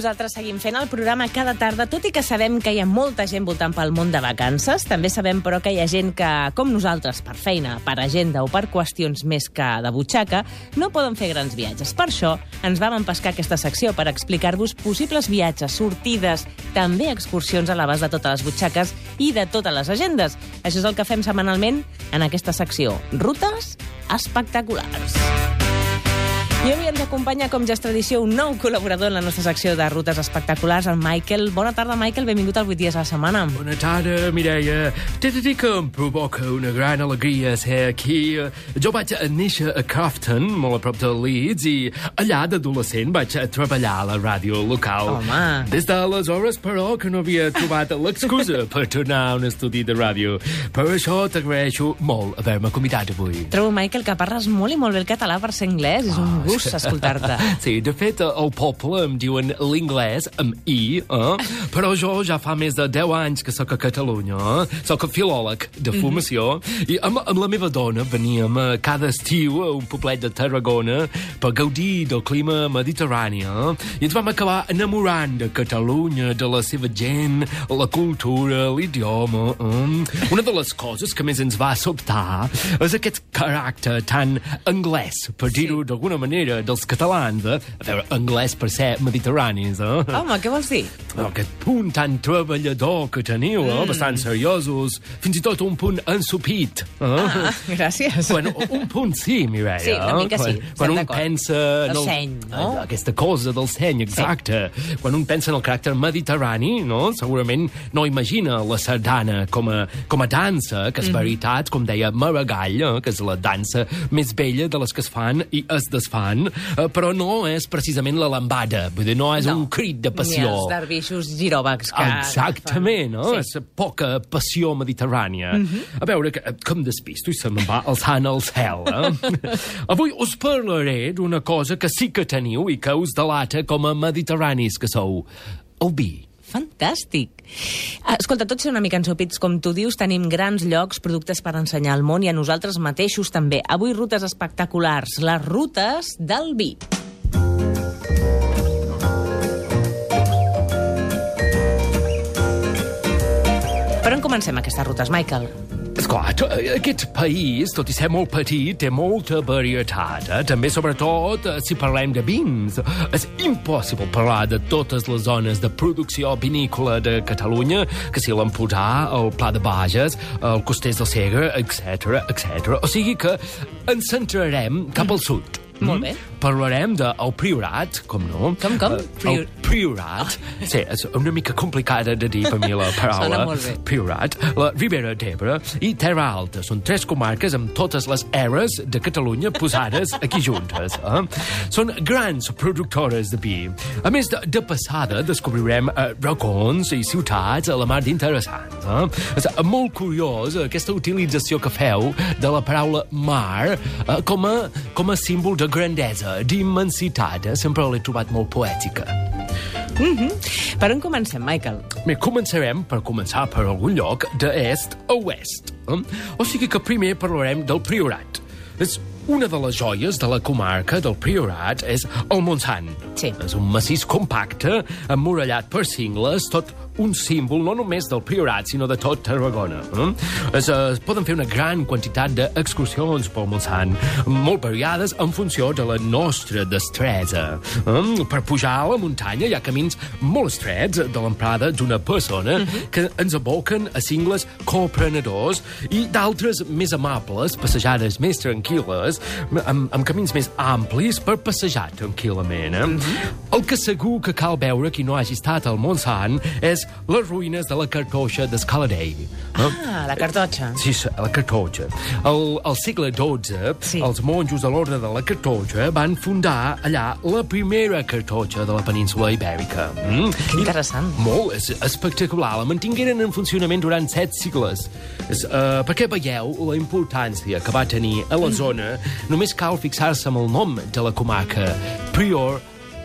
Nosaltres seguim fent el programa cada tarda, tot i que sabem que hi ha molta gent voltant pel món de vacances. També sabem, però, que hi ha gent que, com nosaltres, per feina, per agenda o per qüestions més que de butxaca, no poden fer grans viatges. Per això ens vam empescar aquesta secció per explicar-vos possibles viatges, sortides, també excursions a l'abast de totes les butxaques i de totes les agendes. Això és el que fem setmanalment en aquesta secció. Rutes espectaculars. I avui acompanya, com ja és tradició, un nou col·laborador en la nostra secció de rutes espectaculars, el Michael. Bona tarda, Michael. Benvingut al 8 dies a la setmana. Bona tarda, Mireia. T'he de dir que em provoca una gran alegria ser aquí. Jo vaig néixer a Crofton, molt a prop de Leeds, i allà d'adolescent vaig treballar a la ràdio local. Home. Des d'aleshores, però, que no havia trobat l'excusa per tornar a un estudi de ràdio. Per això t'agraeixo molt haver-me convidat avui. Trobo, Michael, que parles molt i molt bé el català per ser anglès. És un gust escoltar-te. Sí, de fet, al poble em diuen l'inglès amb I, eh? però jo ja fa més de 10 anys que sóc a Catalunya, eh? sóc filòleg de formació, i amb, amb la meva dona veníem eh, cada estiu a un poblet de Tarragona per gaudir del clima mediterrani, eh? i ens vam acabar enamorant de Catalunya, de la seva gent, la cultura, l'idioma. Eh? Una de les coses que més ens va sobtar és aquest caràcter tan anglès, per dir-ho d'alguna manera, dels catalans, eh? A veure, anglès per ser mediterranis, eh? Home, què vols dir? Oh, aquest punt tan treballador que teniu, eh? bastant seriosos, fins i tot un punt ensupit. Eh? Ah, gràcies. Bueno, un punt sí, Mireia. Sí, una mica sí, Quan, quan un pensa... en El seny, no? eh, Aquesta cosa del seny, exacte. Sí. Quan un pensa en el caràcter mediterrani, no? segurament no imagina la sardana com a, com a dansa, que és Mhm. veritat, com deia Maragall, eh? que és la dansa més vella de les que es fan i es desfan, eh, però no és precisament la lambada, vull dir, no és No. un crit de Ni passió. els dervixos giròvacs que... Exactament, no? Sí. És poca passió mediterrània. A veure, que, com despisto i se me'n va alçant al cel, eh? Avui us parlaré d'una cosa que sí que teniu i que us delata com a mediterranis que sou. El vi. Fantàstic. Escolta, tots són una mica ensopits, com tu dius, tenim grans llocs, productes per ensenyar al món i a nosaltres mateixos també. Avui rutes espectaculars, les rutes del vi. Per on comencem aquestes rutes, Michael? Esclar, to- aquest país, tot i ser molt petit, té molta varietat. Eh? També, sobretot, eh, si parlem de vins. És impossible parlar de totes les zones de producció vinícola de Catalunya, que si l'Empordà, el Pla de Bages, el Costers del Segre, etc etc. O sigui que ens centrarem cap al sud. Molt bé. Parlarem del Priorat, com no? Com, com? Eh, el Priorat. Sí, és una mica complicada de dir per mi la paraula. Priorat, la Ribera d'Ebre i Terra Alta. Són tres comarques amb totes les eres de Catalunya posades aquí juntes. Eh? Són grans productores de vi. A més, de, de passada descobrirem eh, racons i ciutats a la mar d'interessants. Eh? És eh, molt curiós eh, aquesta utilització que feu de la paraula mar eh, com, a, com a símbol de grandesa, d'immensitat. Eh? Sempre l'he trobat molt poètica. Per on comencem, Michael? Bé, començarem per començar per algun lloc d'est a oest. Eh? O sigui que primer parlarem del Priorat. És una de les joies de la comarca del Priorat és el Montsant. Sí. És un massís compacte, emmurallat per cingles, tot un símbol no només del Priorat, sinó de tot Tarragona. Eh? Es, eh, es poden fer una gran quantitat d'excursions pel Montsant, molt variades en funció de la nostra destresa. Eh? Per pujar a la muntanya hi ha camins molt estrets de l'emprada d'una persona que ens aboquen a cingles coprenedors i d'altres més amables, passejades més tranquil·les, amb, amb camins més amplis per passejar tranquil·lament. Eh? El que segur que cal veure qui no hagi estat al Montsant és les ruïnes de la cartoixa d'Escaladell. Ah, la cartotxa. Sí, la cartoixa. Al, al segle XII, Sí. els monjos de l'ordre de la cartoixa van fundar allà la primera cartoixa de la península ibèrica. Mm? Que interessant. I, molt, és espectacular. La mantingueren en funcionament durant set segles. És, uh, perquè veieu la importància que va tenir a la zona, només cal fixar-se amb el nom de la comarca, Prior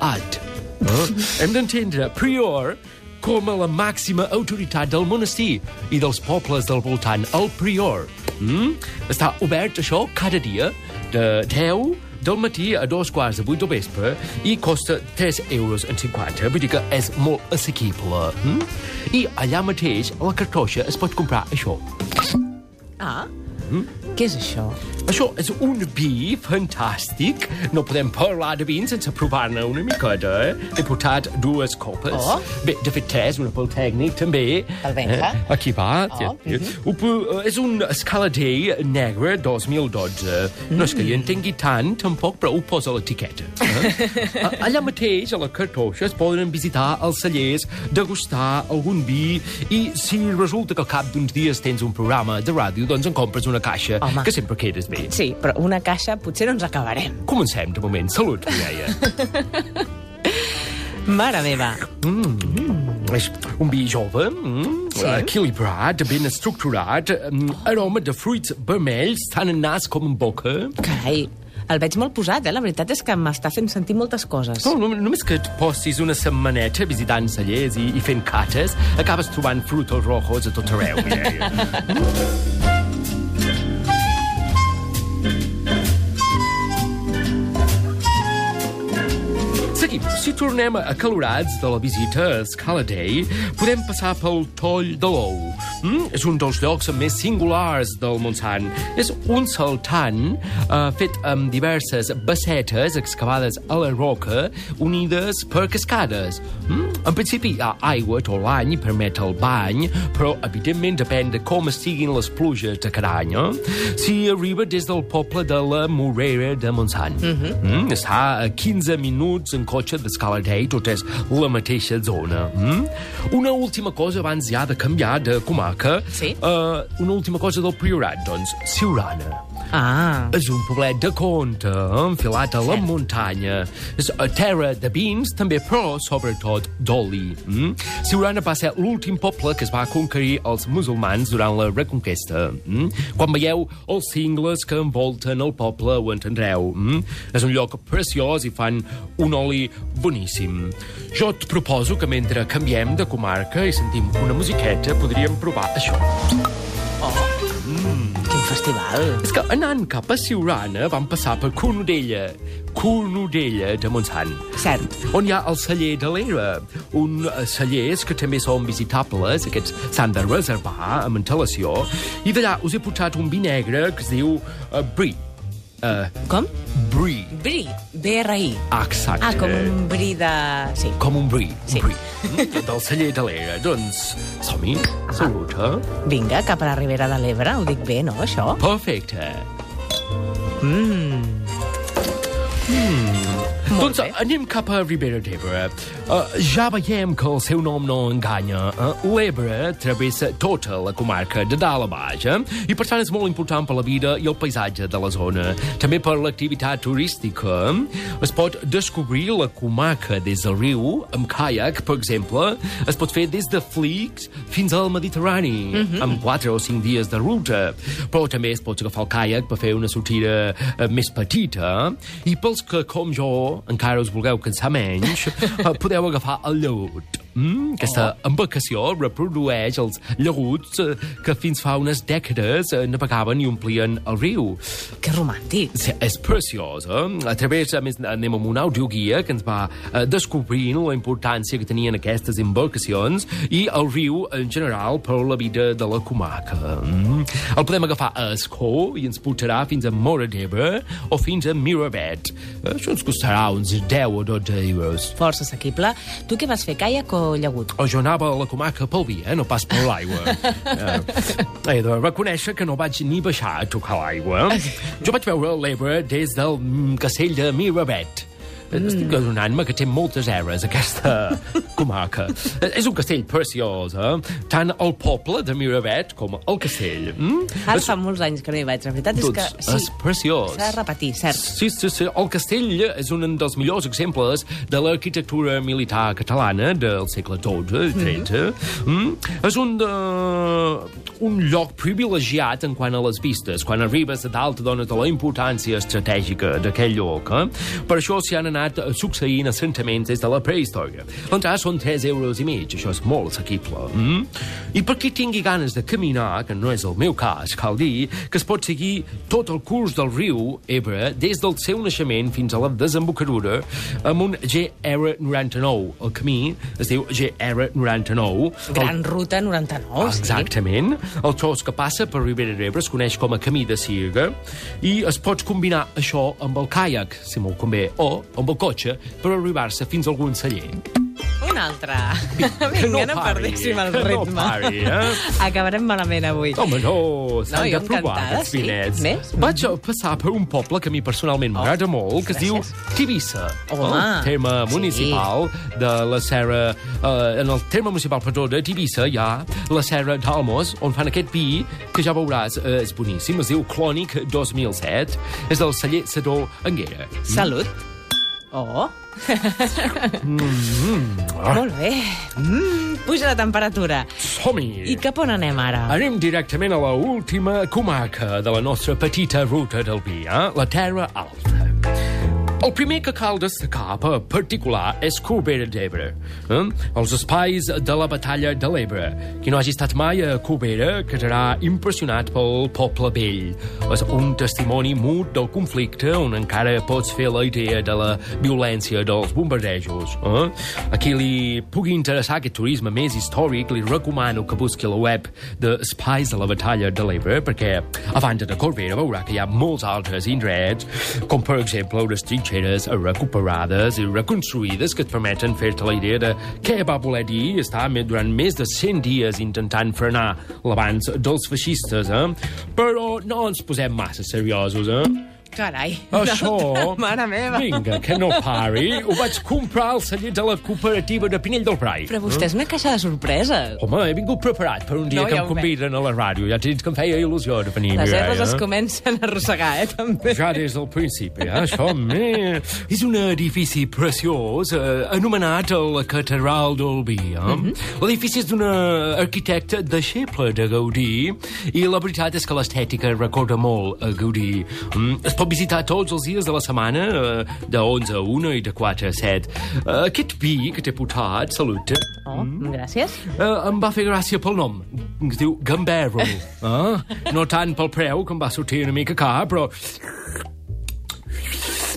Ad. Uh? Hem d'entendre Prior com a la màxima autoritat del monestir i dels pobles del voltant, el prior. Mm? Està obert, això, cada dia, de 10 del matí a dos quarts de vuit del vespre i costa 3 euros en 50. Vull dir que és molt assequible. Mm? I allà mateix, a la cartoixa, es pot comprar això. Ah, què és això? Això és un vi fantàstic. No podem parlar de vin sense provar-ne una miqueta, eh? He portat dues copes. Oh. Bé, de fet, tres, una pel tècnic, també. El Benja. Eh? Aquí va. Oh, Eh, uh És un escalader negre 2012. No és que hi entengui tant, tampoc, però ho posa l'etiqueta. Eh? Allà mateix, a la cartoixa, es poden visitar els cellers, degustar algun vi i si resulta que al cap d'uns dies tens un programa de ràdio, doncs en compres una caixa, Home. que sempre quedes bé. Sí, però una caixa potser no ens acabarem. Comencem, de moment. Salut, Mireia. Mare meva. És un vi jove, mm, Sí. equilibrat, ben estructurat, mm, aroma de fruits vermells, tant en nas com en boca. Carai, el veig molt posat, eh? La veritat és que m'està fent sentir moltes coses. No, no, només que et postis una setmaneta visitant cellers i, i fent cates, acabes trobant frutos rojos a tot arreu, Mireia. Si tornem acalorats de la visita a Scala Day, podem passar pel Toll de l'Ou. Mm? És un dels llocs més singulars del Montsant. És un saltant uh, fet amb diverses bassetes excavades a la roca unides per cascades. Mm? En principi hi ha aigua tot l'any i permet el bany, però evidentment depèn de com estiguin les pluges de cada any. Eh? Si arriba des del poble de la Morera de Montsant. Mm -hmm. mm? Està a 15 minuts en cotxe d'Escala Day, tot és la mateixa zona. Mm? Una última cosa abans ja de canviar de comarca. Sí. Uh, una última cosa del Priorat, doncs, Siurana. Ah, És un poblet de conte, enfilat a la muntanya. És a terra de vins, també, però sobretot d'oli. Mm? Siurana va ser l'últim poble que es va conquerir els musulmans durant la Reconquesta. Mm? Quan veieu els cingles que envolten el poble, ho entendreu. Mm? És un lloc preciós i fan un oli boníssim. Jo et proposo que mentre canviem de comarca i sentim una musiqueta, podríem provar això. quin festival. És que anant cap a Siurana vam passar per Cornudella, Cornudella de Montsant, Cert. on hi ha el celler de l'Era, un eh, cellers que també són visitables, aquests s'han de reservar amb antelació, i d'allà us he portat un vi negre que es diu uh, Brie. Uh, Com? Bri. B-R-I. Exacte. Ah, com un bri de... Sí. Com un brie. Sí. Un brie. Mm, del celler de l'Era. Doncs, som-hi. Salut, eh? Vinga, cap a la Ribera de l'Ebre, ho dic bé, no, això? Perfecte. Molt Doncs bé. anem cap a Ribera d'Ebre. Uh, ja veiem que el seu nom no enganya. Uh, L'Ebre travessa tota la comarca de dalt a baix, eh? i per tant és molt important per la vida i el paisatge de la zona. També per l'activitat turística. Es pot descobrir la comarca des del riu, amb caiac, per exemple. Es pot fer des de Flix fins al Mediterrani, amb 4 o 5 dies de ruta. Però també es pot agafar el caiac per fer una sortida eh, més petita. I pels que, com jo, encara us vulgueu cansar menys, eh, podeu agafar el llagut. Mm, aquesta embarcació reprodueix els llaguts eh, que fins fa unes dècades eh, navegaven i omplien el riu. Que romàntic. Sí, és preciosa. A través, a més, anem amb una audioguia que ens va eh, descobrint la importància que tenien aquestes embarcacions i el riu, en general, per la vida de la comarca. Mm. El podem agafar a Escó i ens portarà fins a Mora d'Ebre o fins a Miravet. Eh, Això ens costarà uns 10 o 12 euros. Força assequible. Tu què vas fer, caiac o llagut? O jo anava a la comarca pel vi, eh? no pas per l'aigua. eh, he de reconèixer que no vaig ni baixar a tocar l'aigua. Jo vaig veure l'Ebre des del mm, castell de Miravet. Mm. Estic adonant-me que té moltes eres, aquesta comarca. Eh, És un castell preciós, eh? Tant el poble de Miravet com el castell. Mm? Ara És- fa molts anys que no hi vaig. La veritat és doncs, que... Sí, és preciós. s'ha de repetir, cert. Sí, sí, sí. El castell és un dels millors exemples de l'arquitectura militar catalana del segle XII, XIII. Mm mm? És un, de... un lloc privilegiat en quant a les vistes. Quan arribes a dalt, dones la importància estratègica d'aquell lloc. Eh? Per això s'hi han anat succeint assentaments des de la prehistòria. L'entrada són 3 euros i mig, això és molt assequible. Mm? I per qui tingui ganes de caminar, que no és el meu cas, cal dir que es pot seguir tot el curs del riu Ebre des del seu naixement fins a la desembocadura amb un GR99. El camí es diu GR99. Gran Ruta 99, sí. Exactament. El tros que passa per Ribera d'Ebre es coneix com a camí de Sirga i es pots combinar això amb el caiac, si molt convé, o amb el cotxe per arribar-se fins a algun celler. Un altre. Que Vinga, no, perdéssim el ritme. No pari, eh? Acabarem malament avui. Home, no, s'han No, de provar aquests sí. vinets. Més? Vaig a passar per un poble que a mi personalment m'agrada molt, que es diu gràcies. Tivissa. Home, el sí. municipal de la serra... Eh, en el terme municipal, perdó, de Tivissa hi ha la serra d'Almos, on fan aquest vi, que ja veuràs, eh, és boníssim, es diu Clònic 2007, és del celler Sedó Anguera. Salut. Oh. Ah, Molt bé. Mm, puja la temperatura. Som-hi! I cap on anem ara? Anem directament a la última comarca de la nostra petita ruta del vi, eh? la Terra Alta. El primer que cal destacar per particular és Corbera d'Ebre, eh? els espais de la batalla de l'Ebre. Qui no hagi estat mai a Corbera quedarà impressionat pel poble vell. És un testimoni mut del conflicte on encara pots fer la idea de la violència dels bombardejos. Eh? A qui li pugui interessar aquest turisme més històric, li recomano que busqui la web de Espais de la Batalla de l'Ebre, perquè a banda de Corbera veurà que hi ha molts altres indrets, com per exemple unes trinxeres recuperades i reconstruïdes que et permeten fer-te la idea de què va voler dir estar durant més de 100 dies intentant frenar l'avanç dels feixistes, eh? Però no ens posem massa seriosos, eh? Carai. Això... Mare meva. Vinga, que no pari. Ho vaig comprar al celler de la cooperativa de Pinell del Brai. Però vostè és una caixa de sorpreses. Home, he vingut preparat per un dia No, que ja em conviden a la ràdio. Ja t'he dit que em feia il·lusió de venir. Les Mireia. herbes es comencen a arrossegar, eh, també. Ja des del principi, eh? això me... és un edifici preciós eh, anomenat la Catedral Vi. Eh? Mhm. L'edifici és d'una arquitecta deixeble de Gaudí i la veritat és que l'estètica recorda molt a Gaudí. Mm, es pot visitar tots els dies de la setmana, eh, de 11 a 1 i de 4 a 7. Eh, aquest vi que t'he portat, salut, Oh, gràcies. eh, em va fer gràcia pel nom. Es diu Gambero. Eh? No tant pel preu, que em va sortir una mica car, però...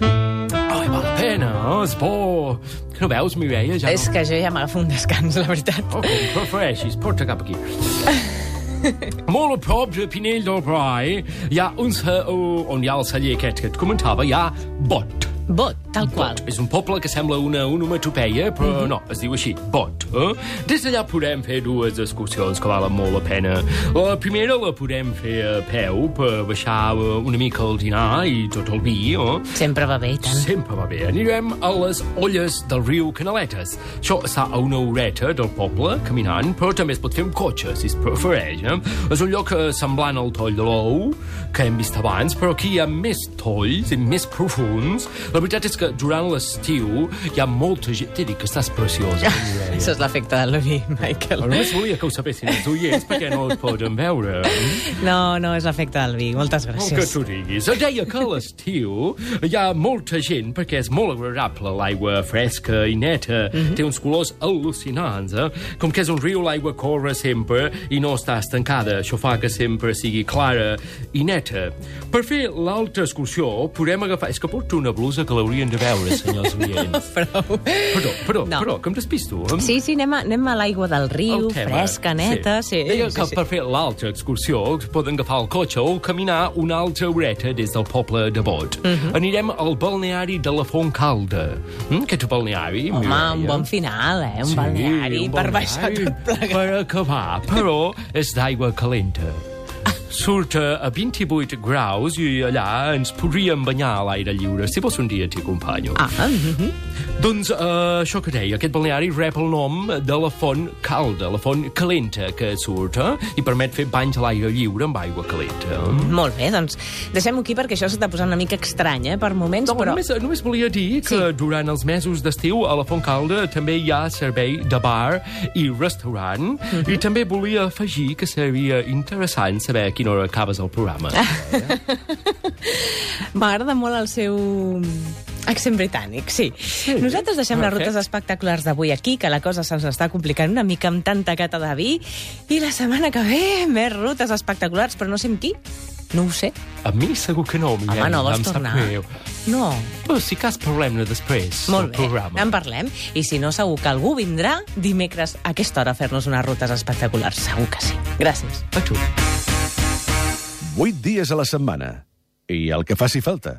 Ai, val la pena, eh? és bo. Que no veus, Mireia? Ja És que jo ja m'agafo un descans, la veritat. no... Oh, com prefereixis, porta cap aquí. Molt a prop de Pinell del Brai hi ha un... ce- uh, on hi ha el celler aquest que et comentava, hi ha Bot. Bot, tal qual. Bot. És un poble que sembla una onomatopeia, però no, es diu així, Bot. Eh? Des d'allà podem fer dues excursions que valen molt la pena. La primera la podem fer a peu per baixar eh, una mica el dinar i tot el vi, eh? Sempre va bé, i tant. Sempre va bé. Anirem a les olles del riu Canaletes. Això està a una horeta del poble, caminant, però també es pot fer amb cotxe, si es prefereix. Eh? És un lloc eh, semblant al toll de l'ou, que hem vist abans, però aquí hi ha més tolls i més profuns. La veritat és que durant l'estiu hi ha molta gent... T'he dit que estàs preciosa. Això és l'efecte del vi, Michael. Però només volia que ho sapessin els oients perquè no et poden veure. No, no, és l'efecte del vi. Moltes El que gràcies. tu diguis. Deia que a l'estiu hi ha molta gent, perquè és molt agradable l'aigua fresca i neta. Té uns colors al·lucinants, eh? Com que és un riu, l'aigua corre sempre i no està estancada. Això fa que sempre sigui clara i neta. Per fer l'altra excursió, podem agafar... És que porto una blusa que l'haurien de veure, senyors oients. Prou. Perdó, perdó, No. perdó, que em despisto. Em- Sí, sí, anem a, anem a l'aigua del riu, fresca, neta, sí. Deia sí, que sí. per fer l'altra excursió poden agafar el cotxe o caminar una altra horeta des del poble de Bot. Mhm. Anirem al balneari de la Fontcalda. Mm, aquest balneari, Home, Mireia. un bon final, eh? Un balneari un per baixar balneari tot plegat. Per acabar, però és d'aigua calenta. Surt a 28 graus i allà ens podríem banyar a l'aire lliure. Si vols un dia t'hi acompanyo. Ah, mm -hmm. Doncs uh, això que deia, aquest balneari rep el nom de la font calda, la font calenta que surt, eh? i permet fer banys a l'aire lliure amb aigua calenta. Molt bé, doncs deixem-ho aquí perquè això s'està posant una mica estrany, eh, per moments, No, però... només, només volia dir que Sí. durant els mesos d'estiu a la Font Calda també hi ha servei de bar i restaurant Mhm. i també volia afegir que seria interessant saber a quina hora acabes el programa. M'agrada molt el seu accent britànic, sí. sí. Nosaltres deixem les rutes espectaculars d'avui aquí, que la cosa se'ns està complicant una mica amb tanta cata de vi, i la setmana que ve més rutes espectaculars, però no sé amb qui. No ho sé. A mi segur que no, Mireia. Home, no vols em tornar? greu. No. Però si cas parlem-ne després Molt bé, programa. en parlem. I si no, segur que algú vindrà dimecres a aquesta hora a fer-nos unes rutes espectaculars. Segur que sí. Gràcies. A tu. 8 dies a la setmana. I el que faci falta.